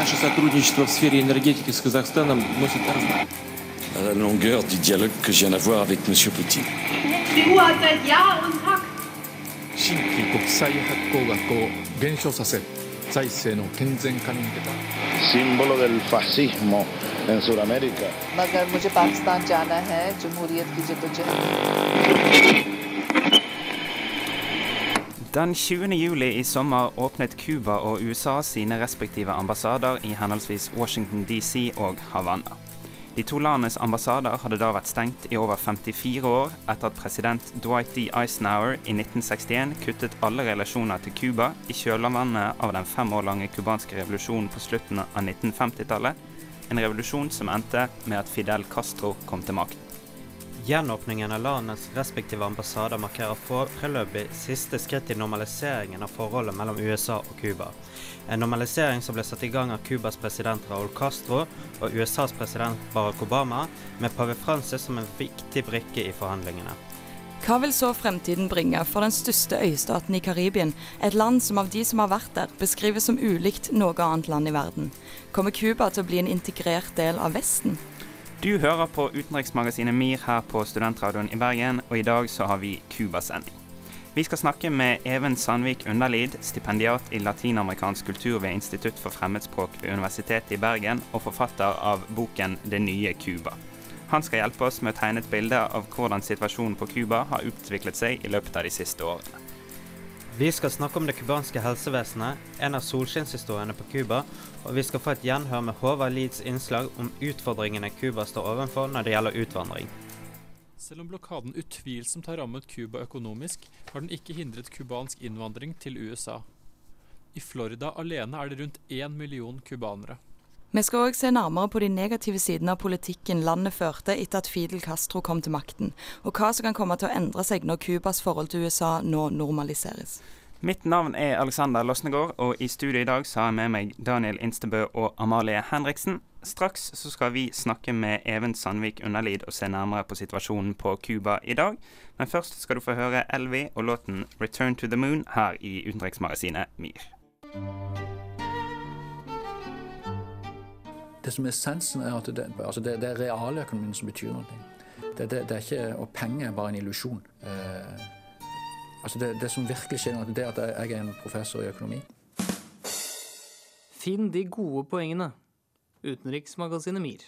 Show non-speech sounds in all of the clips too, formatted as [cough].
Наше сотрудничество в сфере la longueur du dialogue que je viens d'avoir avec M. Poutine. Símbolo del fascismo en Sudamérica. मगर Den 20. juli i sommer åpnet Cuba og USA sine respektive ambassader i henholdsvis Washington DC og Havanna. De to landenes ambassader hadde da vært stengt i over 54 år etter at president Dwight D. Eisenhower i 1961 kuttet alle relasjoner til Cuba i kjølvannet av den fem år lange cubanske revolusjonen på slutten av 1950-tallet. En revolusjon som endte med at Fidel Castro kom til makten. Gjenåpningen av landets respektive ambassader markerer foreløpig siste skritt i normaliseringen av forholdet mellom USA og Cuba. En normalisering som ble satt i gang av Cubas president Raúl Castro og USAs president Barack Obama, med pave Francis som en viktig brikke i forhandlingene. Hva vil så fremtiden bringe for den største øystaten i Karibien, et land som av de som har vært der, beskrives som ulikt noe annet land i verden? Kommer Cuba til å bli en integrert del av Vesten? Du hører på utenriksmagasinet MIR her på Studentradioen i Bergen, og i dag så har vi Cuba-sending. Vi skal snakke med Even Sandvik Underlid, stipendiat i latinamerikansk kultur ved Institutt for fremmedspråk ved Universitetet i Bergen, og forfatter av boken 'Det nye Cuba'. Han skal hjelpe oss med å tegne et bilde av hvordan situasjonen på Cuba har utviklet seg i løpet av de siste årene. Vi skal snakke om det cubanske helsevesenet, en av solskinnshistoriene på Cuba, og vi skal få et gjenhør med Håvard Leeds innslag om utfordringene Cuba står overfor når det gjelder utvandring. Selv om blokaden utvilsomt har rammet Cuba økonomisk, har den ikke hindret cubansk innvandring til USA. I Florida alene er det rundt én million cubanere. Vi skal òg se nærmere på de negative sidene av politikken landet førte etter at Fidel Castro kom til makten, og hva som kan komme til å endre seg når Cubas forhold til USA nå normaliseres. Mitt navn er Alexander Losnegård, og i studio i dag så har jeg med meg Daniel Instebø og Amalie Henriksen. Straks så skal vi snakke med Even Sandvik Underlid og se nærmere på situasjonen på Cuba i dag. Men først skal du få høre Elvi og låten 'Return to the Moon' her i utenriksmagasinet MIR. Det som er essensen, er at det, altså det, det er realøkonomien som betyr noe. Det, det, det er ikke, og penger er bare en illusjon. Eh, altså det, det som virkelig skjer, det er at jeg er en professor i økonomi. Finn de gode poengene. Utenriksmagasinet MIR.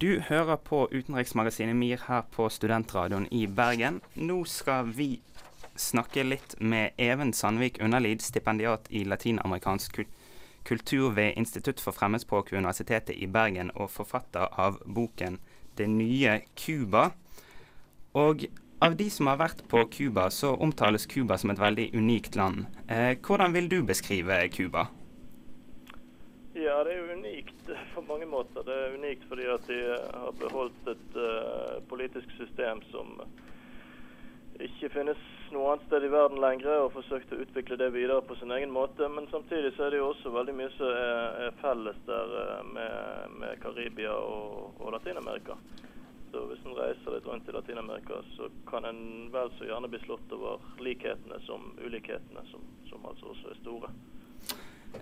Du hører på utenriksmagasinet MIR her på Studentradioen i Bergen. Nå skal vi snakke litt med Even Sandvik Underlid, stipendiat i latinamerikansk kultur kultur ved Institutt for fremmedspråk ved Universitetet i Bergen og forfatter av boken 'Det nye Cuba'. Og av de som har vært på Cuba, så omtales Cuba som et veldig unikt land. Eh, hvordan vil du beskrive Cuba? Ja, det er jo unikt på mange måter. Det er unikt fordi at de har beholdt et uh, politisk system som ikke finnes noe annet sted i verden lenger, og forsøkt å utvikle det videre på sin egen måte. Men samtidig så er det jo også veldig mye som er, er felles der eh, med, med Karibia og, og Latin-Amerika. Så hvis en reiser litt rundt i Latin-Amerika, så kan en vel så gjerne bli slått over likhetene som ulikhetene, som, som altså også er store.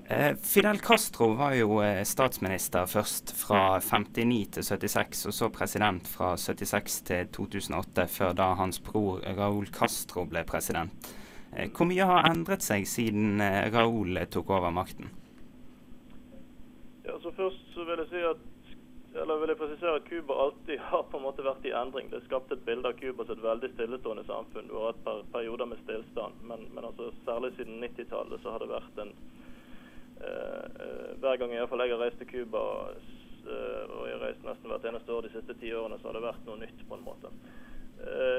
Eh, Fidel Castro var jo eh, statsminister først fra 59 til 76, og så president fra 76 til 2008, før da hans bror Raúl Castro ble president. Eh, hvor mye har endret seg siden Raúl tok over makten? Ja, så Først så vil jeg si at eller vil jeg presisere at Cuba alltid har på en måte vært i endring. Det skapte et bilde av Cuba som et veldig stillestående samfunn. Du har hatt per perioder med stillstand, men, men altså, særlig siden 90-tallet så har det vært en hver gang jeg, jeg har reist til Cuba, eh, og jeg har reist nesten hvert eneste år de siste ti årene, så har det vært noe nytt. på en måte.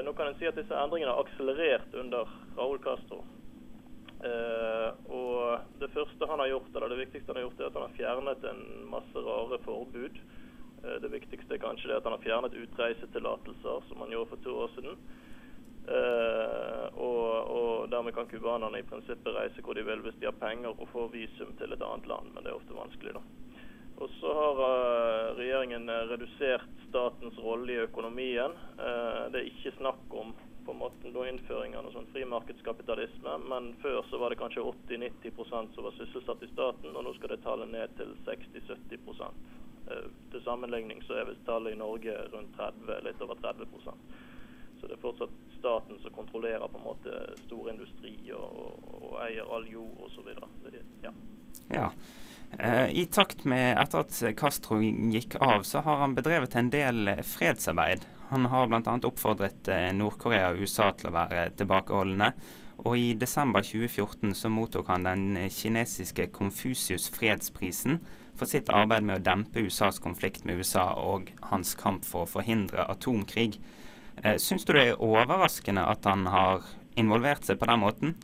Nå kan en si at disse endringene har akselerert under Raúl Castro. og Det første han har gjort, eller det viktigste han har gjort, er at han har fjernet en masse rare forbud. Det viktigste er kanskje det at han har fjernet utreisetillatelser, som han gjorde for to år siden. Uh, og, og, dermed kan cubanerne i prinsippet reise hvor de vil hvis de har penger og får visum til et annet land, men det er ofte vanskelig, da. Og så har uh, regjeringen redusert statens rolle i økonomien. Uh, det er ikke snakk om på en måte nå innføring av noe sånn frimarkedskapitalisme. Men før så var det kanskje 80-90 som var sysselsatt i staten, og nå skal det tallet ned til 60-70 eh, Til sammenligning så er visst tallet i Norge rundt 30, litt over 30 Så det er fortsatt staten som kontrollerer på en måte storindustri og, og, og eier all jord osv. Ja. ja. Eh, I takt med etter at Castro gikk av, så har han bedrevet en del fredsarbeid. Han har bl.a. oppfordret eh, Nord-Korea og USA til å være tilbakeholdne. Og i desember 2014 så mottok han den kinesiske Confucius fredsprisen for sitt arbeid med å dempe USAs konflikt med USA og hans kamp for å forhindre atomkrig. Eh, Syns du det er overraskende at han har involvert seg på den måten?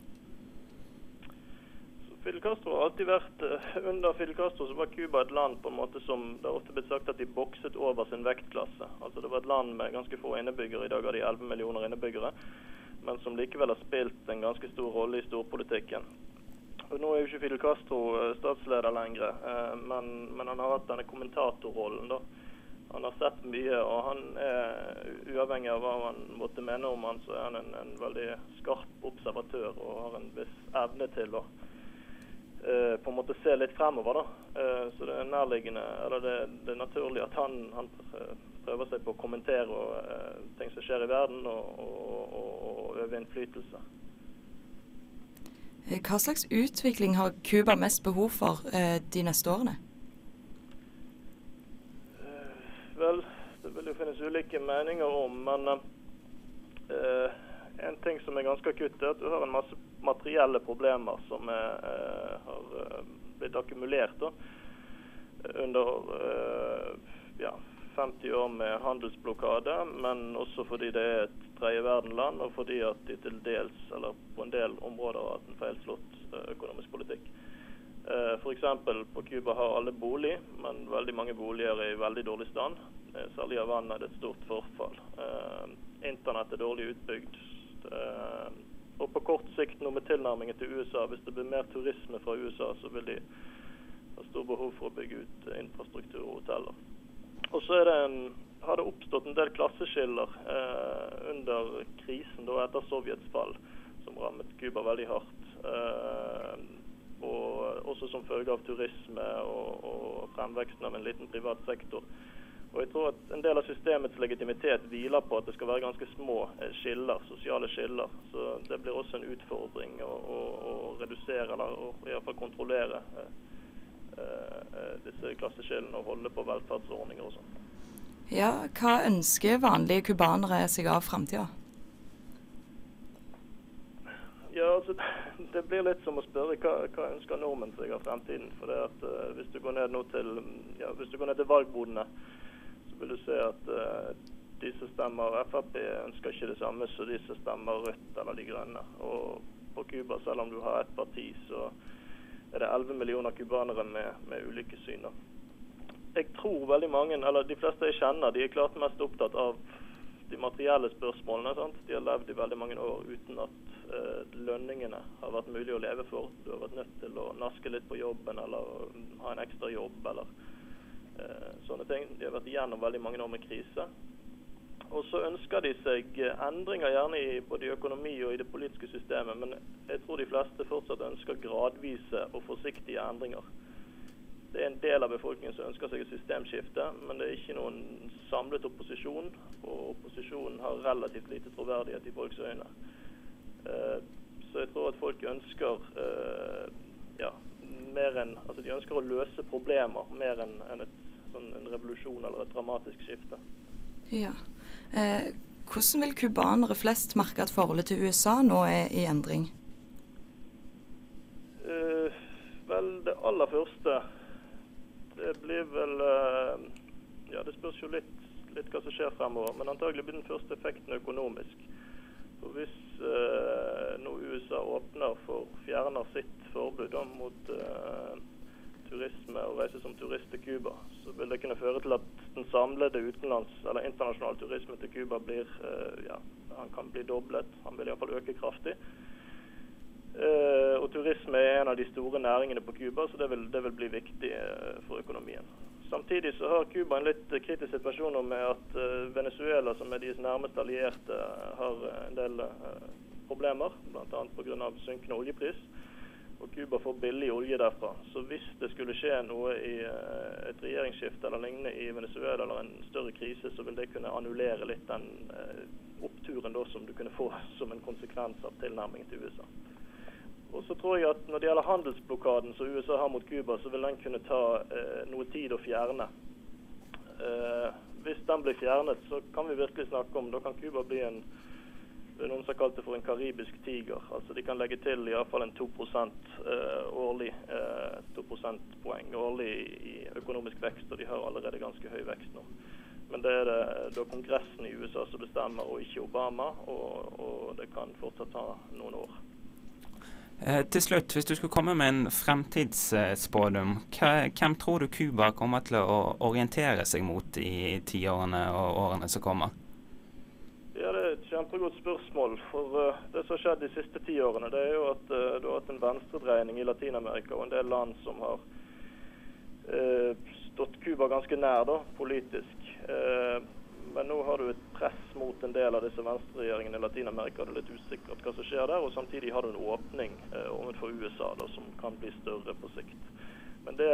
Fidel Castro har alltid vært eh, Under Fidel Castro så var Cuba et land på en måte som det har ofte blitt sagt at de bokset over sin vektklasse. Altså Det var et land med ganske få innebyggere. I dag har de 11 millioner innebyggere. Men som likevel har spilt en ganske stor rolle i storpolitikken. Og Nå er jo ikke Fidel Castro eh, statsleder lenger, men, men han har hatt denne kommentatorrollen. da. Han har sett mye, og han er, uavhengig av hva man måtte mene om han, så er han en, en veldig skarp observatør og har en viss evne til å uh, på en måte se litt fremover. da. Uh, så det er nærliggende, eller det, det er naturlig at han, han, prøver seg på å kommentere og, ting som skjer i verden, og, og, og, og øve innflytelse. Hva slags utvikling har Cuba mest behov for de neste årene? Vel, det vil jo finnes ulike meninger om, men en ting som er ganske akutt, er at du har en masse materielle problemer som er, eh, har eh, blitt akkumulert da, under uh, ja, 50 år med handelsblokade, men også fordi det er et tredje verdenland, og fordi at de til dels, eller på en del områder har hatt en feilslått økonomisk politikk. F.eks. på Cuba har alle bolig, men veldig mange boliger er i veldig dårlig stand. Særlig av vann er det et stort forfall. Internett er dårlig utbygd. Og på kort sikt noe med tilnærmingen til USA. Hvis det blir mer turisme fra USA, så vil de ha stor behov for å bygge ut infrastruktur og hoteller. Og så har det oppstått en del klasseskiller eh, under krisen da etter Sovjets fall, som rammet Cuba veldig hardt. Eh, og også som følge av turisme og, og fremveksten av en liten privat sektor. Og jeg tror at En del av systemets legitimitet hviler på at det skal være ganske små eh, skiller, sosiale skiller. Så Det blir også en utfordring å, å, å redusere eller å, i hvert fall kontrollere eh, eh, disse klasseskillene og holde på velferdsordninger og sånn. Ja, Hva ønsker vanlige cubanere seg av framtida? Ja, altså, [laughs] Det blir litt som å spørre hva, hva ønsker nordmenn seg av fremtiden. For det at uh, Hvis du går ned nå til, ja, hvis du går ned til valgbodene, vil du se at uh, de som stemmer Frp, ønsker ikke det samme som de som stemmer Rødt eller De Grønne. Og på Cuba, selv om du har ett parti, så er det 11 millioner cubanere med, med, ulike syn. Jeg tror veldig mange, eller de fleste jeg kjenner, de er klart mest opptatt av de materielle spørsmålene. Sant? De har levd i veldig mange år uten at lønningene har vært mulig å leve for. Du har vært nødt til å naske litt på jobben eller ha en ekstra jobb. eller Eh, sånne ting. De har vært igjennom veldig mange år med krise. Og så ønsker de seg eh, endringer gjerne i både økonomi og i det politiske systemet, men jeg tror de fleste fortsatt ønsker gradvise og forsiktige endringer. Det er en del av befolkningen som ønsker seg et systemskifte, men det er ikke noen samlet opposisjon. Og opposisjonen har relativt lite troverdighet i folks øyne. Eh, så jeg tror at folk ønsker ja, mer enn Altså de ønsker å løse problemer mer enn en sånn, en revolusjon eller et dramatisk skifte. Ja. Eh, hvordan vil cubanere flest merke at forholdet til USA nå er i endring? Eh, vel, det aller første Det blir vel eh, Ja, det spørs jo litt, litt, hva som skjer fremover. Men antagelig blir den første effekten økonomisk. For hvis eh, nå USA åpner for fjerner sitt forbud mot turisme og reise som turist til Cuba, så vil det kunne føre til at den samlede utenlands, eller internasjonale turismen til Cuba blir eh, ja, han kan bli doblet. Han vil iallfall øke kraftig. Uh, og turisme er en av de store næringene på Cuba, så det vil, det vil, bli viktig uh, for økonomien. Samtidig så har Cuba en litt kritisk situasjon med at eh, Venezuela, som er deres nærmeste allierte, har en del eh, problemer, bl.a. pga. synkende oljepris. Og Cuba får billig olje derfra. Så hvis det skulle skje noe i eh, et regjeringsskifte eller lignende i Venezuela, eller en større krise, så vil det kunne annullere litt den oppturen da, som du kunne få som en konsekvens av tilnærmingen til USA. Og så tror jeg at Når det gjelder handelsblokaden som USA har mot Cuba, så vil den kunne ta eh, noe tid å fjerne. Eh, hvis den blir fjernet, så kan vi virkelig snakke om Da kan Cuba bli en noen som kalt det for en karibisk tiger. Altså De kan legge til iallfall en 2 eh, årlig eh, 2 prosentpoeng årlig i økonomisk vekst, og de har allerede ganske høy vekst nå. Men det er det da Kongressen i USA som bestemmer, og ikke Obama. Og, og det kan fortsatt ta noen år. Eh, til slutt, hvis du skulle komme med en fremtidsspådom, hvem tror du Cuba kommer til å orientere seg mot i tiårene og årene som kommer? Ja, Det er et kjempegodt spørsmål. For uh, Det som har skjedd de siste ti årene, det er jo at uh, du har hatt en venstredreining i Latin-Amerika og en del land som har stått Cuba ganske nær da, politisk. Har du et press mot en del av disse venstreregjeringene i Latin-Amerika. Det er litt usikkert hva som skjer der. Og samtidig har du en åpning eh, overfor USA da, som kan bli større på sikt. Men det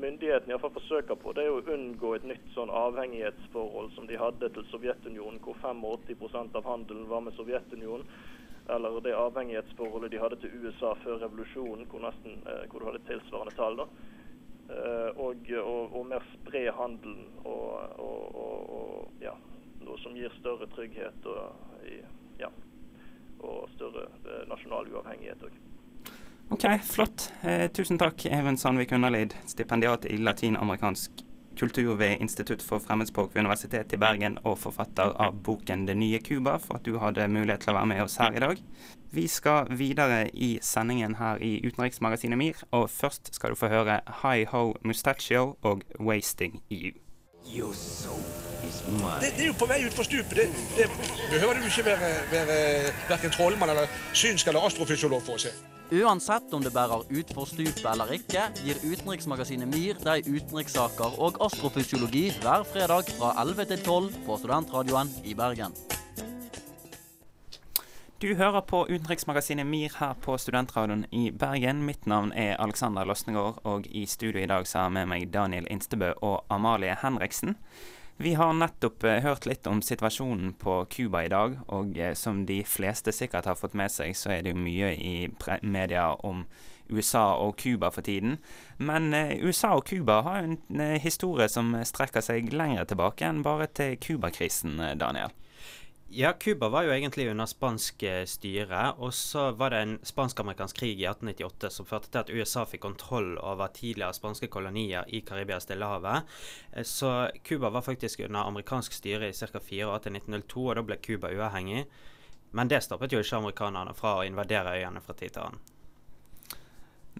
myndighetene iallfall forsøker på, det er å unngå et nytt sånn avhengighetsforhold som de hadde til Sovjetunionen, hvor 85% av handelen var med Sovjetunionen. Eller det avhengighetsforholdet de hadde til USA før revolusjonen, hvor, nesten, eh, hvor du hadde tilsvarende tall. da. Uh, og, og, og, mer spre handelen og, og, ja, noe som gir større trygghet og, ja, og større uh, nasjonal uavhengighet òg. OK, flott. Eh, tusen takk, Even Sandvik Underlid, stipendiat i latinamerikansk kultur ved Institutt for fremmedspråk ved Universitetet i Bergen og forfatter av boken 'Det nye Cuba', for at du hadde mulighet til å være med oss her i dag. Vi skal videre i sendingen her i utenriksmagasinet MIR, og først skal du få høre Hi Ho Mustachio og 'Wasting You'. Det, det, er jo på vei utfor stupet. Det, det behøver du ikke være, være verken trollmann eller synsk eller astrofysiolog for å se. Uansett om det bærer utfor stupet eller ikke, gir utenriksmagasinet MIR deg utenrikssaker og astrofysiologi hver fredag fra 11 til 12 på Studentradioen i Bergen. Du hører på utenriksmagasinet MIR her på Studentradioen i Bergen. Mitt navn er Alexander Losnegård, og i studio i dag så har jeg med meg Daniel Instebø og Amalie Henriksen. Vi har nettopp eh, hørt litt om situasjonen på Cuba i dag, og eh, som de fleste sikkert har fått med seg, så er det jo mye i media om USA og Cuba for tiden. Men eh, USA og Cuba har jo en historie som strekker seg lenger tilbake enn bare til Cuba-krisen, Daniel. Ja, Cuba var jo egentlig under spansk eh, styre. Og så var det en spansk-amerikansk krig i 1898 som førte til at USA fikk kontroll over tidligere spanske kolonier i Karibia og Stillehavet. Eh, så Cuba var faktisk under amerikansk styre i ca. fire år til 1902, og da ble Cuba uavhengig. Men det stoppet jo ikke amerikanerne fra å invadere øyene fra tid til annen.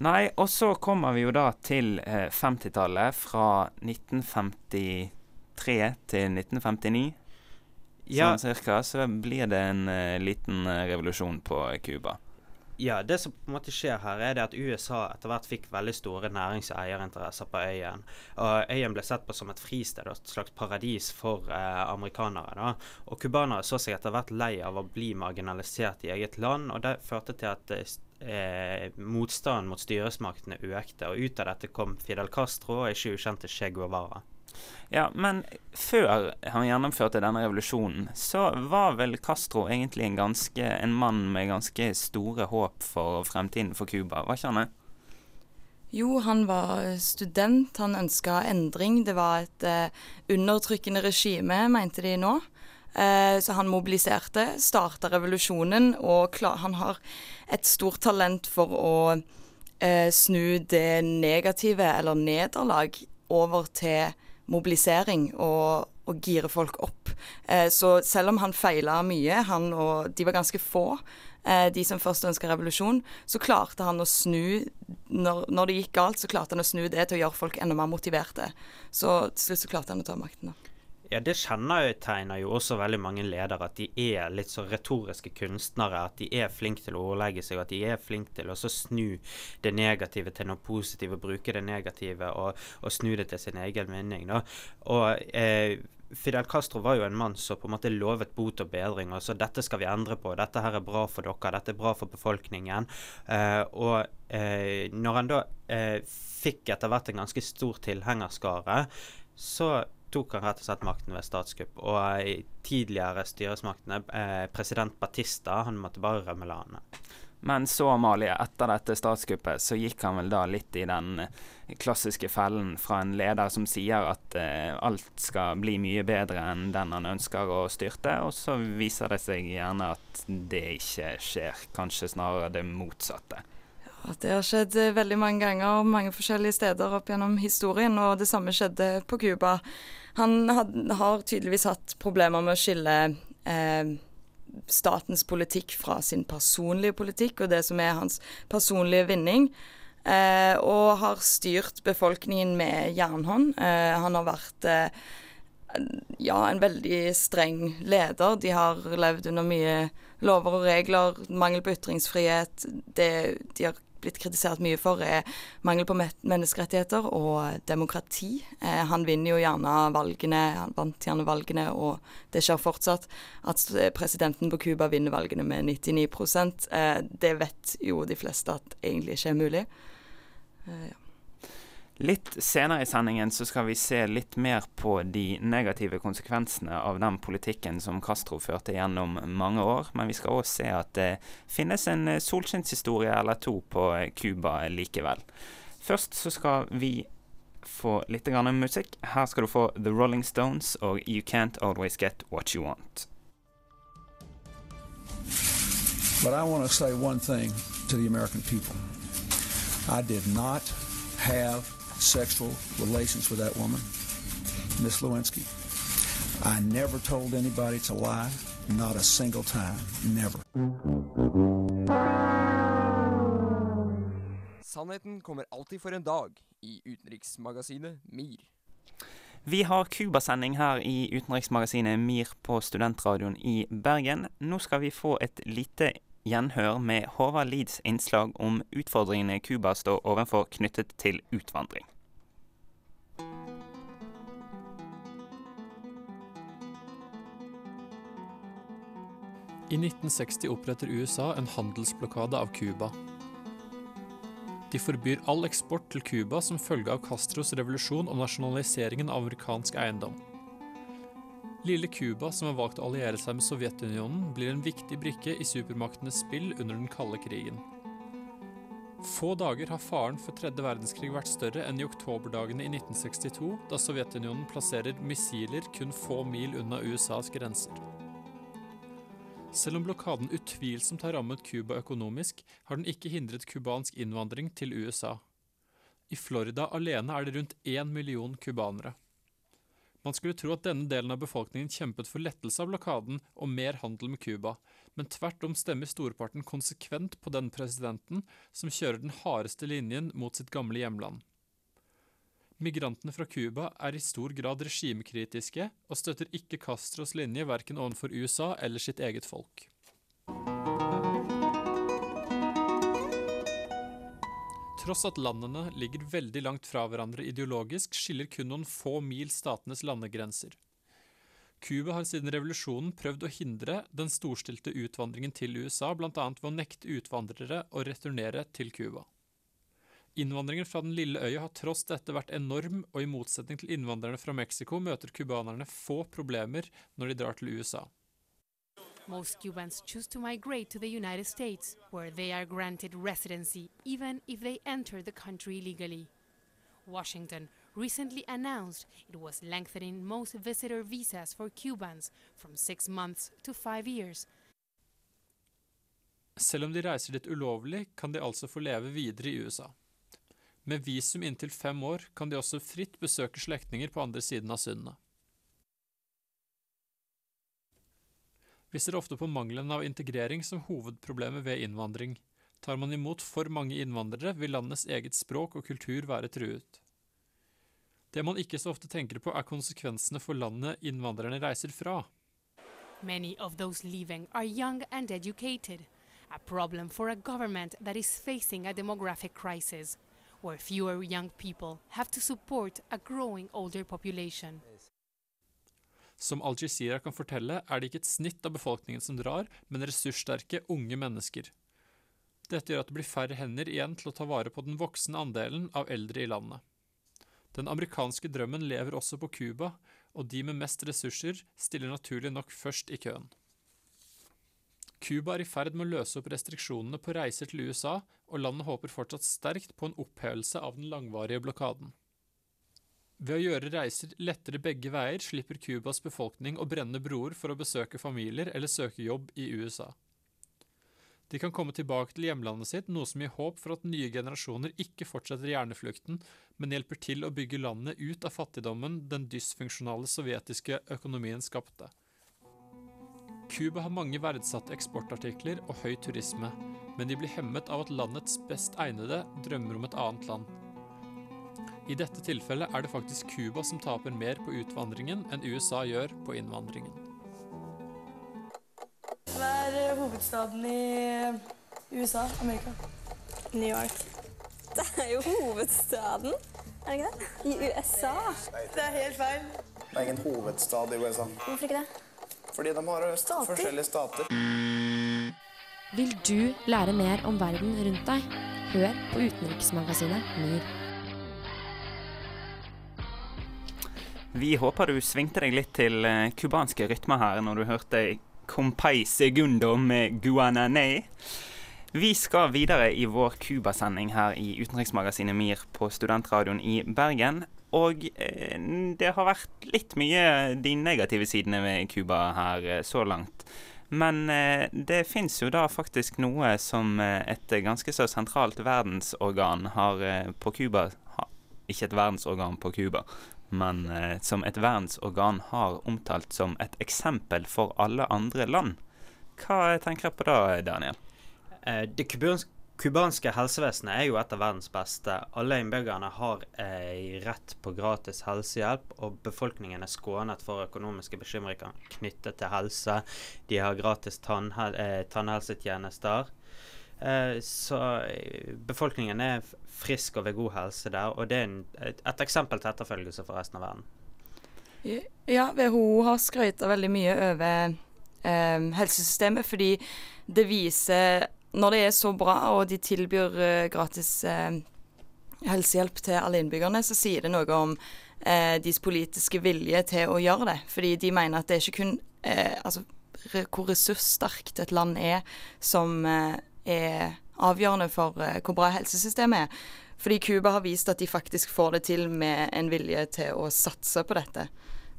Nei, og så kommer vi jo da til eh, 50-tallet. Fra 1953 til 1959 ja. sånn cirka, så blir det en uh, liten uh, revolusjon på Cuba. Ja, det som på en måte skjer her, er det at USA etter hvert fikk veldig store nærings- og eierinteresser på øyen. Og øyen ble sett på som et fristed og et slags paradis for eh, amerikanere. da. Og cubanere så seg etter hvert lei av å bli marginalisert i eget land, og det førte til at eh, motstanden mot styresmaktene økte. Og ut av dette kom Fidel Castro og ikke ukjente Che Guevara. Ja, men før han gjennomførte denne revolusjonen, så var vel Castro egentlig en, ganske, en mann med ganske store håp for fremtiden for Cuba, var ikke han det? Jo, han var student, han ønska endring. Det var et eh, undertrykkende regime, mente de nå. Eh, så han mobiliserte, starta revolusjonen, og han har et stort talent for å eh, snu det negative, eller nederlag, over til mobilisering og, og gire folk opp. Eh, så selv om han feila mye, han og de var ganske få, eh, de som først ønska revolusjon, så klarte han å snu når, når, det gikk galt, så klarte han å snu det til å gjøre folk enda mer motiverte. Så til slutt så klarte han å ta makten. da. Ja, det kjennetegner jo også veldig mange ledere, at de er litt så retoriske kunstnere. At de er flinke til å ordlegge seg, at de er flinke til å snu det negative til noe positivt. Bruke det negative og, og snu det til sin egen vinning. Da. Og eh, Fidel Castro var jo en mann som på en måte lovet bot og bedring. og så Dette skal vi endre på. Dette her er bra for dere. Dette er bra for befolkningen. Eh, og eh, når han da eh, fikk etter hvert en ganske stor tilhengerskare, så tok han rett og slett makten ved statskupp. Og i tidligere styresmaktene, eh, president Batista, han måtte bare rømme landet. Men så, Amalie, etter dette statskuppet, så gikk han vel da litt i den eh, klassiske fellen fra en leder som sier at eh, alt skal bli mye bedre enn den han ønsker å styrte, og så viser det seg gjerne at det ikke skjer, kanskje snarere det motsatte. Ja, det har skjedd eh, veldig mange ganger mange forskjellige steder opp gjennom historien, og det samme skjedde på Cuba. Han had, har tydeligvis hatt problemer med å skille eh, statens politikk fra sin personlige politikk og det som er hans personlige vinning. Eh, og har styrt befolkningen med jernhånd. Eh, han har vært eh, ja, en veldig streng leder. De har levd under mye lover og regler, mangel på ytringsfrihet. Det, de har blitt kritisert mye for, er mangel på menneskerettigheter og demokrati. Eh, han vinner jo gjerne valgene, han vant gjerne valgene, og det skjer fortsatt at presidenten på Cuba vinner valgene med 99 eh, Det vet jo de fleste at egentlig ikke er mulig. Eh, ja. Litt senere i sendingen så skal vi se litt mer på de negative konsekvensene av den politikken som Castro førte gjennom mange år, men vi skal òg se at det finnes en solskinnshistorie eller to på Cuba likevel. Først så skal vi få litt musikk. Her skal du få The Rolling Stones og You Can't Always Get What You Want. But I want to say one thing to the American people. I did not have sexual relations with that woman, Miss Lewinsky. I never told anybody to lie, not a single time, never. Sannheten kommer alltid for en dag i utenriksmagasinet MIR. Vi har Cuba-sending her i utenriksmagasinet MIR på studentradioen i Bergen. Nå skal vi få et lite gjenhør med Håvard Lids innslag om utfordringene Cuba står overfor knyttet til utvandring. I 1960 oppretter USA en handelsblokade av Cuba. De forbyr all eksport til Cuba som følge av Castros revolusjon og nasjonaliseringen av amerikansk eiendom. Lille Cuba, som har valgt å alliere seg med Sovjetunionen, blir en viktig brikke i supermaktenes spill under den kalde krigen. Få dager har faren for tredje verdenskrig vært større enn i oktoberdagene i 1962, da Sovjetunionen plasserer missiler kun få mil unna USAs grenser. Selv om blokaden utvilsomt har rammet Cuba økonomisk, har den ikke hindret cubansk innvandring til USA. I Florida alene er det rundt én million cubanere. Man skulle tro at denne delen av befolkningen kjempet for lettelse av blokaden og mer handel med Cuba, men tvert om stemmer storparten konsekvent på den presidenten som kjører den hardeste linjen mot sitt gamle hjemland. Migrantene fra Cuba er i stor grad regimekritiske og støtter ikke Castros linje verken overfor USA eller sitt eget folk. Tross at landene ligger veldig langt fra hverandre ideologisk, skiller kun noen få mil statenes landegrenser. Cuba har siden revolusjonen prøvd å hindre den storstilte utvandringen til USA, bl.a. ved å nekte utvandrere å returnere til Cuba. Innvandringen fra den lille øya har tross dette vært enorm, og i motsetning til innvandrerne fra Mexico møter cubanerne få problemer når de drar til USA. Most Cubans choose to migrate to the United States, where they are granted residency even if they enter the country legally. Washington recently announced it was lengthening most visitor visas for Cubans from six months to five years. Selv om de reiser dit ulovlig, kan de altså få leve videre i USA. Med visum inntil fem år kan de også fritt besøke slektninger på andre siden av sundet. Vi ser ofte på mangelen av integrering som hovedproblemet ved innvandring. Tar man imot for mange innvandrere, vil landets eget språk og kultur være truet. Det man ikke så ofte tenker på, er konsekvensene for landet innvandrerne reiser fra. Many of those leaving are young and educated, a problem for a government that is facing a demographic crisis, where fewer young people have to support a growing older population. Som Al Jazeera kan fortelle, er det ikke et snitt av befolkningen som drar, men ressurssterke, unge mennesker. Dette gjør at det blir færre hender igjen til å ta vare på den voksende andelen av eldre i landet. Den amerikanske drømmen lever også på Cuba, og de med mest ressurser stiller naturlig nok først i køen. Cuba er i ferd med å løse opp restriksjonene på reiser til USA, og landet håper fortsatt sterkt på en opphevelse av den langvarige blokaden. Ved å gjøre reiser lettere begge veier slipper Cubas befolkning å brenne broer for å besøke familier eller søke jobb i USA. De kan komme tilbake til hjemlandet sitt, noe som gir håp for at nye generasjoner ikke fortsetter hjerneflukten, men hjelper til å bygge landet ut av fattigdommen den dysfunksjonale sovjetiske økonomien skapte. Cuba har mange verdsatte eksportartikler og høy turisme, men de blir hemmet av at landets best egnede drømmer om et annet land. I dette tilfellet er det faktisk Cuba som taper mer på utvandringen enn USA gjør på innvandringen. Hva er hovedstaden i USA? Amerika? New York. Det er jo hovedstaden, er det ikke det? I USA. Det er helt feil. Det er ingen hovedstad i USA. Hvorfor ikke det? Fordi de har stater. forskjellige stater. Vil du lære mer om verden rundt deg? Hør på utenriksmagasinet MIR. Vi håper du svingte deg litt til cubanske uh, rytmer her når du hørte Compay Segundo med Guananay. Vi skal videre i vår Cuba-sending her i utenriksmagasinet MIR på Studentradioen i Bergen. Og eh, det har vært litt mye de negative sidene ved Cuba her eh, så langt. Men eh, det fins jo da faktisk noe som et ganske så sentralt verdensorgan har på Cuba Ikke et verdensorgan på Cuba, men eh, som et verdensorgan har omtalt som et eksempel for alle andre land. Hva tenker jeg på da, Daniel? Eh, det cubanske helsevesenet er jo et av verdens beste. Alle innbyggerne har eh, rett på gratis helsehjelp, og befolkningen er skånet for økonomiske bekymringer knyttet til helse. De har gratis tannhel eh, tannhelsetjenester. Eh, så eh, befolkningen er frisk og ved god helse der, og det er en, et, eksempel til etterfølgelse for resten av verden. Ja, WHO har skrøyta veldig mye over eh, helsesystemet, fordi det viser Når det er så bra, og de tilbyr eh, gratis eh, helsehjelp til alle innbyggerne, så sier det noe om eh, deres politiske vilje til å gjøre det. Fordi de mener at det er ikke kun altså, hvor ressurssterkt et land er som er avgjørende for uh, hvor bra helsesystemet er. Fordi Cuba har vist at de faktisk får det til med en vilje til å satse på dette.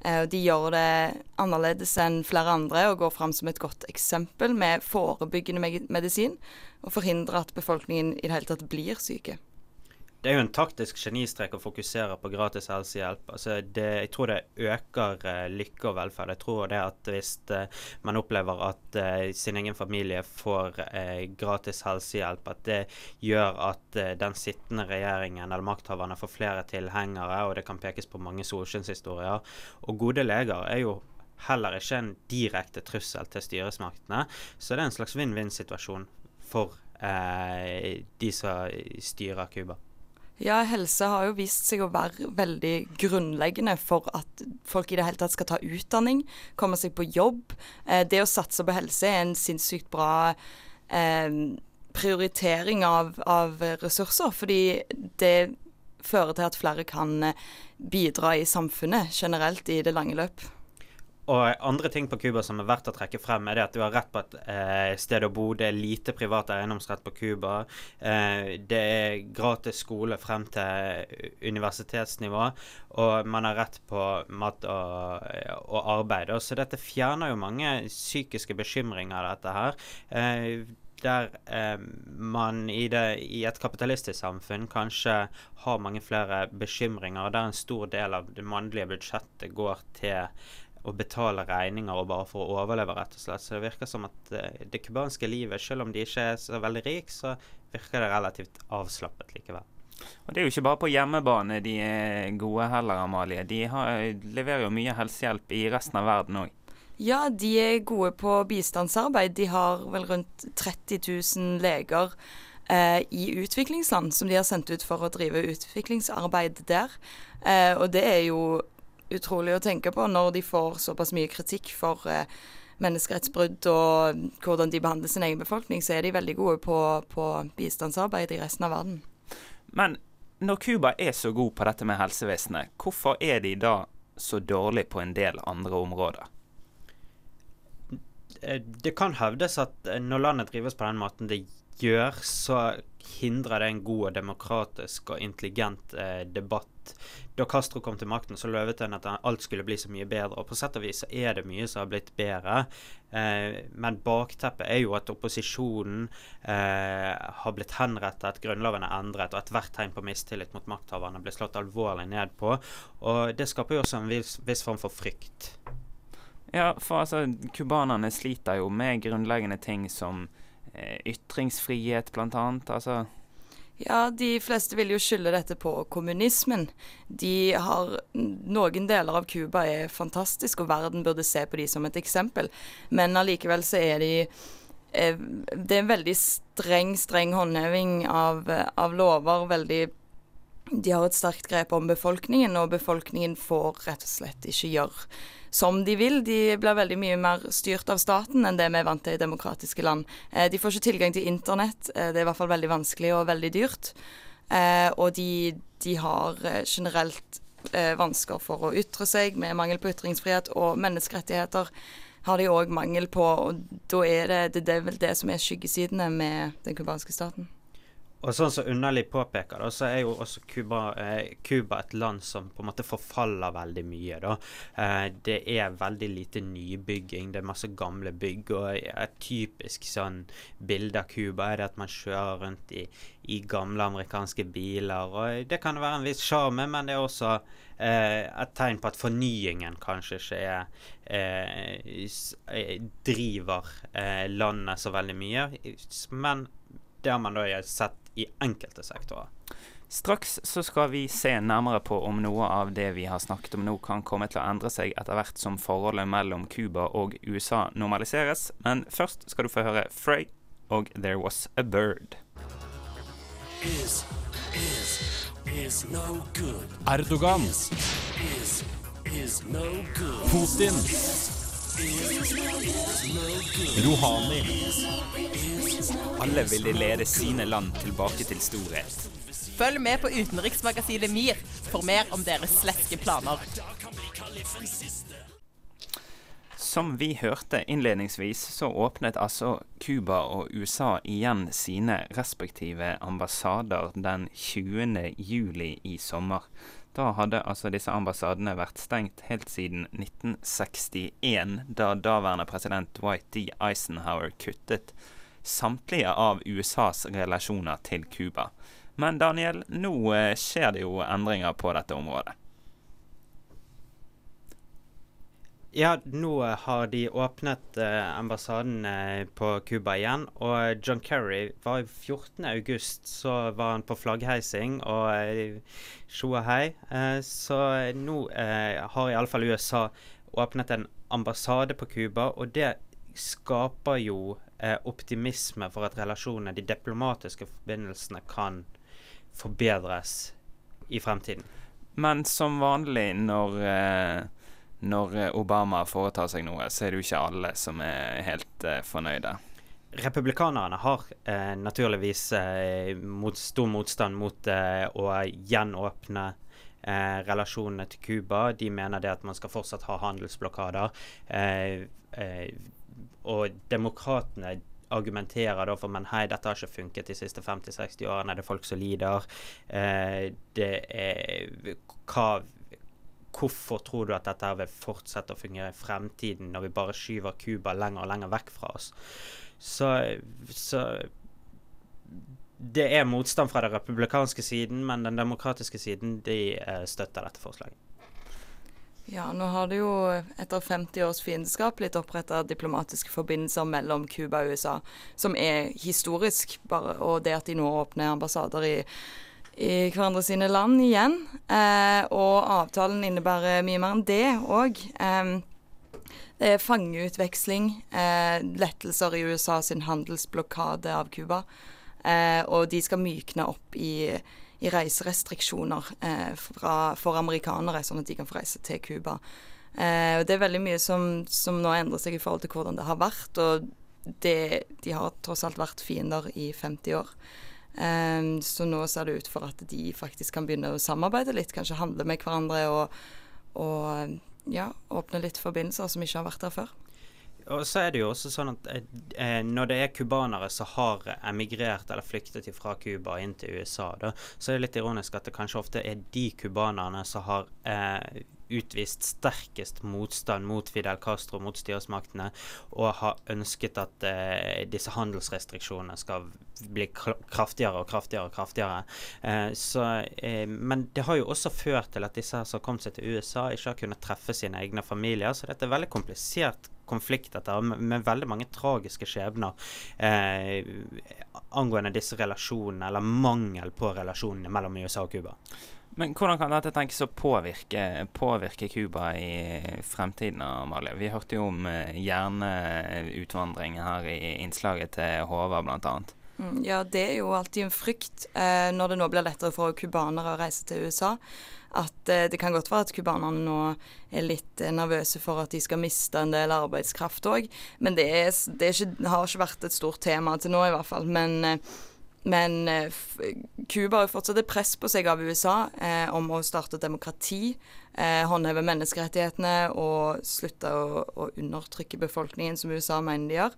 Uh, de gjør det annerledes enn flere andre og går fram som et godt eksempel med forebyggende medisin, og forhindrer at befolkningen i det hele tatt blir syke. Det er jo en taktisk genistrek å fokusere på gratis helsehjelp. Altså det, jeg tror det øker uh, lykke og velferd. Jeg tror det at hvis uh, man opplever at uh, sin egen familie får gratis helsehjelp, at det gjør at den sittende regjeringen eller makthaverne får flere tilhengere, og det kan pekes på mange solskinnshistorier. Og gode leger er jo heller ikke en direkte trussel til styresmaktene, så det er en slags vinn-vinn-situasjon for de som styrer Cuba. Ja, helse har jo vist seg å være veldig grunnleggende for at folk i det hele tatt skal ta utdanning, komme seg på jobb. Eh, det å satse på helse er en sinnssykt bra eh, prioritering av, av, ressurser, fordi det fører til at flere kan eh, bidra i samfunnet generelt i det lange løp. Og andre ting på Cuba som er verdt å trekke frem, er det at du har rett på et eh, sted å bo. Det er lite privat eiendomsrett på Cuba. Eh, det er gratis skole frem til universitetsnivå. Og man har rett på mat og, og arbeid. Så dette fjerner jo mange psykiske bekymringer, dette her. Eh, der eh, man i, det, i, et kapitalistisk samfunn kanskje har mange flere bekymringer, og der en stor del av det mannlige budsjettet går til å betale regninger og bare for å overleve, rett og slett. Så det virker som at uh, det cubanske livet, selv om de ikke er så veldig rike, så virker det relativt avslappet likevel. Og det er jo ikke bare på hjemmebane de er gode heller, Amalie. De har, leverer jo mye helsehjelp i resten av verden òg. Ja, de er gode på bistandsarbeid. De har vel rundt 30 000 leger eh, i utviklingsland som de har sendt ut for å drive utviklingsarbeid der. Eh, og det er jo utrolig å tenke på når de får såpass mye kritikk for eh, menneskerettsbrudd og hvordan de behandler sin egen befolkning, så er de veldig gode på, på bistandsarbeid i resten av verden. Men når Cuba er så god på dette med helsevesenet, hvorfor er de da så dårlig på en del andre områder? Eh, det kan hevdes at eh, når landet drives på den måten det gjør, så hindrer det en god og demokratisk intelligent eh, debatt. Da Castro kom til makten, så løvet han at alt skulle bli så mye bedre. Og på sett og vis så er det mye som har blitt bedre. Eh, men bakteppet er jo at opposisjonen eh, har blitt henrettet, grunnloven er endret, og ethvert tegn på mistillit mot makthaverne blir slått alvorlig ned på. Og det skaper jo også en viss, viss form for frykt. Ja, for altså, cubanerne sliter jo med grunnleggende ting som ytringsfrihet, blant annet. Altså ja, de fleste vil jo skylde dette på kommunismen. De har Noen deler av Cuba er fantastisk, og verden burde se på de som et eksempel. Men allikevel så er de eh, Det er en veldig streng, streng håndheving av, av lover. Veldig De har et sterkt grep om befolkningen, og befolkningen får rett og slett ikke gjøre som de vil. De blir veldig mye mer styrt av staten enn det vi er vant til i demokratiske land. Eh, de får ikke tilgang til internett. Eh, det er i hvert fall veldig vanskelig og veldig dyrt. Eh, og de, de har generelt vansker for å ytre seg, med mangel på ytringsfrihet. Og menneskerettigheter har de òg mangel på. Og da er det, det, er vel det som er skyggesidene med den cubanske staten. Og sånn som Underlig påpeker, da, så er jo også Cuba, eh, et land som på en måte forfaller veldig mye. da. Eh, det er veldig lite nybygging, det er masse gamle bygg. Og et typisk sånn bilde av Cuba er det at man kjører rundt i, i gamle amerikanske biler. og Det kan være en viss sjarm, men det er også eh, et tegn på at fornyingen kanskje ikke er eh, driver eh, landet så veldig mye. Men det har man da sett i enkelte sektorer. Straks så skal vi se nærmere på om noe av det vi har snakket om nå kan komme til å endre seg etter hvert som forholdet mellom Cuba og USA normaliseres, men først skal du få høre Frey og There Was A Bird. Is, is, is no Erdogan. No Putin. Rouhani. Alle ville lede sine land tilbake til storhet. Følg med på utenriksmagasinet MIR for mer om deres sleske planer. Som vi hørte innledningsvis, så åpnet altså Cuba og USA igjen sine respektive ambassader den 20. juli i sommer. Da hadde altså disse ambassadene vært stengt helt siden 1961, da daværende president Dwight D. Eisenhower kuttet samtlige av USAs relasjoner til Cuba. Men Daniel, nå eh, skjer det jo endringer på dette området. Ja, nå har de åpnet eh, ambassaden eh, på Cuba igjen. Og John Kerry var 14.8, så var han på flaggheising og eh, og hei. Eh, så nå eh, har iallfall USA åpnet en ambassade på Cuba, og det skaper jo eh, optimisme for at relasjonene, de diplomatiske forbindelsene, kan forbedres i fremtiden. Men som vanlig når eh, når eh, Obama foretar seg noe, så er det jo ikke alle som er helt uh, fornøyde. Republikanerne har uh, naturligvis uh, mot, stor motstand mot å gjenåpne relasjonene til Cuba. De mener det at man skal fortsatt ha handelsblokader. og demokratene argumenterer da for men hei, dette har ikke funket de siste 50-60 årene. Det er folk som lider. det er hva Hvorfor tror du at dette vil fortsette å fungere i fremtiden, når vi bare skyver Cuba lenger og lenger vekk fra oss? Så, så det er motstand fra den republikanske siden, men den demokratiske siden de eh, støtter dette forslaget. Ja, nå har det jo etter 50 års fiendskap blitt oppretta diplomatiske forbindelser mellom Cuba og USA, som er historisk, bare, og det at de nå åpner ambassader i i hverandre sine land igjen. Eh, og avtalen innebærer mye mer enn det òg. det er fangeutveksling, eh, lettelser i USA sin handelsblokade av Cuba. Eh, og de skal mykne opp i, i reiserestriksjoner fra, for amerikanere, sånn at de kan få reise til Cuba. Det er veldig mye som, som, nå endrer seg i forhold til hvordan det har vært. Og det, de har tross alt vært fiender i 50 år. Um, så nå ser det ut for at de faktisk kan begynne å samarbeide litt, kanskje handle med hverandre og, og ja, åpne litt forbindelser som ikke har vært der før. Og så er det jo også sånn at eh, når det er cubanere som har emigrert eller flyktet fra Cuba inn til USA, da, så er det litt ironisk at det kanskje ofte er de cubanerne som har eh, utvist sterkest motstand mot Fidel Castro, mot styresmaktene, og har ønsket at eh, disse handelsrestriksjonene skal bli kraftigere og kraftigere og kraftigere. Eh, så, eh, men det har jo også ført til at disse som har kommet seg til USA, ikke har kunnet treffe sine egne familier. Så dette er veldig komplisert konflikt dette, med, med veldig mange tragiske skjebner eh, angående disse relasjonene, eller mangel på relasjonene mellom USA og Cuba. Men hvordan kan dette tenkes å påvirke, Cuba i fremtiden, Amalie? Vi hørte jo om uh, hjerneutvandring her i innslaget til Håvard, bl.a. Mm, ja, det er jo alltid en frykt eh, når det nå blir lettere for cubanere å reise til USA. At eh, det kan godt være at cubanerne nå er litt eh, nervøse for at de skal miste en del arbeidskraft òg. Men det, er, det, er ikke, har ikke vært et stort tema til nå, i hvert fall. Men eh, men Cuba har fortsatt et press på seg av USA eh, om å starte demokrati, eh, håndheve menneskerettighetene og slutte å, å, undertrykke befolkningen, som USA mener de gjør.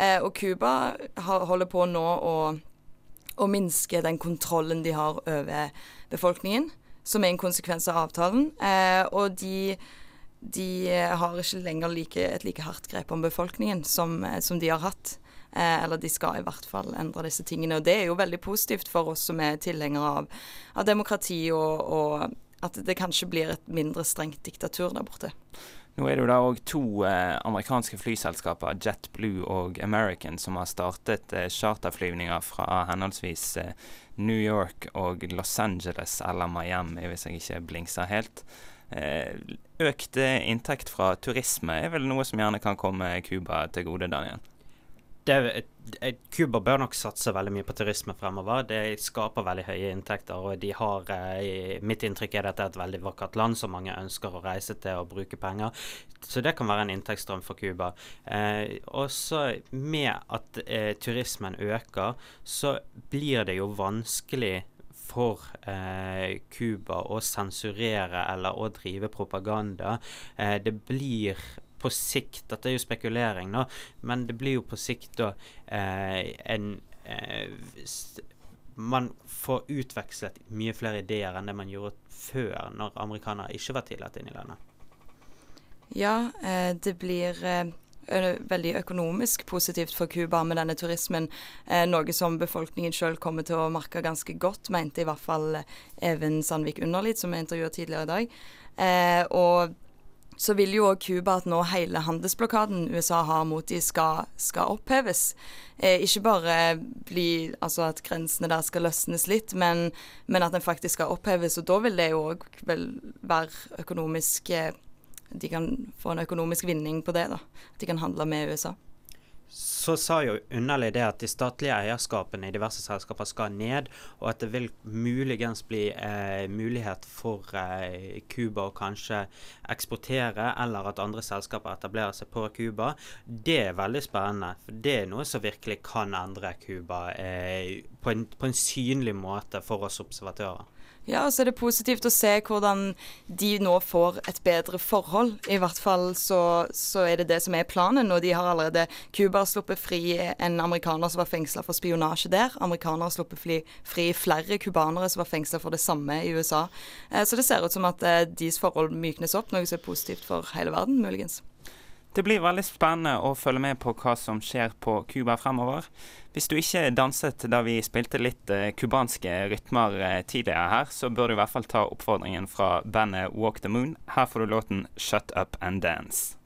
Eh, og Cuba holder på nå å, å, minske den kontrollen de har over befolkningen, som er en konsekvens av avtalen. Eh, og de, de har ikke lenger like, et like hardt grep om befolkningen som, som de har hatt. Eh, eller de skal i hvert fall endre disse tingene. Og det er jo veldig positivt for oss som er tilhengere av, av demokrati, og, og, at det kanskje blir et mindre strengt diktatur der borte. Nå er det jo da òg to eh, amerikanske flyselskaper, JetBlue og American, som har startet eh, charterflyvninger fra henholdsvis eh, New York og Los Angeles eller Miami, hvis jeg ikke blingser helt. Eh, økt inntekt fra turisme er vel noe som gjerne kan komme Cuba til gode, Daniel? Cuba bør nok satse veldig mye på turisme fremover. Det skaper veldig høye inntekter. og de har, eh, Mitt inntrykk er at det er et veldig vakkert land som mange ønsker å reise til og bruke penger. Så det kan være en inntektsstrøm for Cuba. Eh, også med at eh, turismen øker, så blir det jo vanskelig for Cuba eh, å sensurere eller å drive propaganda. Eh, det blir på sikt Dette er jo spekulering, da, men det blir jo på sikt da eh, en eh, Man får utvekslet mye flere ideer enn det man gjorde før, når amerikanere ikke var tillatt inn i landet. Ja, eh, det blir eh, veldig økonomisk positivt for Cuba med denne turismen. Noe som befolkningen sjøl kommer til å merke ganske godt, mente i hvert fall Even Sandvik Underlid, som vi intervjuet tidligere i dag. Og så vil jo òg Cuba at nå hele handelsblokaden USA har mot de skal, skal oppheves. Eh, ikke bare bli, altså at grensene der skal løsnes litt, men, men at den faktisk skal oppheves. Og da vil det jo òg være økonomisk eh, De kan få en økonomisk vinning på det, da. At de kan handle med USA så sa jo underlig det at de statlige eierskapene i diverse selskaper skal ned, og at det vil muligens bli eh, mulighet for eh, å kanskje eksportere, eller at andre selskaper etablerer seg på Cuba. Det er veldig spennende. for Det er noe som virkelig kan endre Cuba eh, på, på en synlig måte for oss observatører. Ja, så er det positivt å se hvordan de nå får et bedre forhold. I hvert fall så, så er det det som er planen. Og de har allerede Cuba har sluppet fri en amerikaner som var fengsla for spionasje der. Amerikanere har sluppet fri, fri flere cubanere som var fengsla for det samme i USA. Eh, så det ser ut som at eh, deres forhold myknes opp, noe som er positivt for hele verden, muligens. Det blir veldig spennende å følge med på hva som skjer på Cuba fremover. Hvis du ikke danset da vi spilte litt cubanske uh, rytmer uh, tidligere her, så bør du i hvert fall ta oppfordringen fra bandet Walk the Moon. Her får du låten Shut Up and Dance.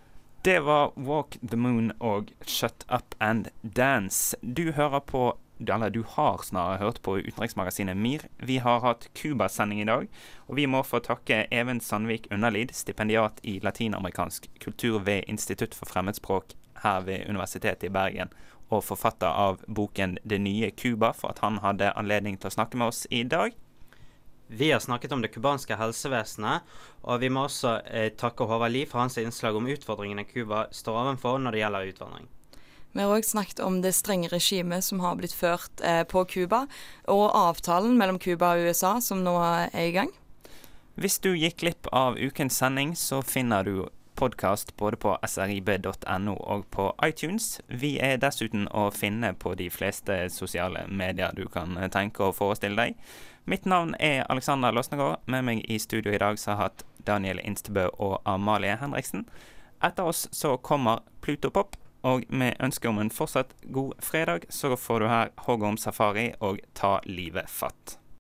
Det var Walk the Moon og Shut Up and Dance. Du hører på eller du har snarere hørt på utenriksmagasinet MIR. Vi har hatt Cuba-sending i dag, og vi må få takke Even Sandvik Underlid, stipendiat i latinamerikansk kultur ved Institutt for fremmedspråk her ved Universitetet i Bergen, og forfatter av boken 'Det nye Cuba', for at han hadde anledning til å snakke med oss i dag. Vi har snakket om det cubanske helsevesenet, og vi må også eh, takke Håvard Lie for hans innslag om utfordringene Cuba står overfor når det gjelder utvandring. Vi har òg snakket om det strenge regimet som har blitt ført eh, på Cuba, og avtalen mellom Cuba og USA som nå er i gang. Hvis du gikk glipp av ukens sending, så finner du podkast både på srib.no og på iTunes. Vi er dessuten å finne på de fleste sosiale medier du kan tenke og forestille deg. Mitt navn er Alexander Losnegård. Med meg i studio i dag så har jeg hatt Daniel Instebø og Amalie Henriksen. Etter oss så kommer Pluto Pop, og med ønske om en fortsatt god fredag, så får du her Hoggorm safari og Ta livet fatt.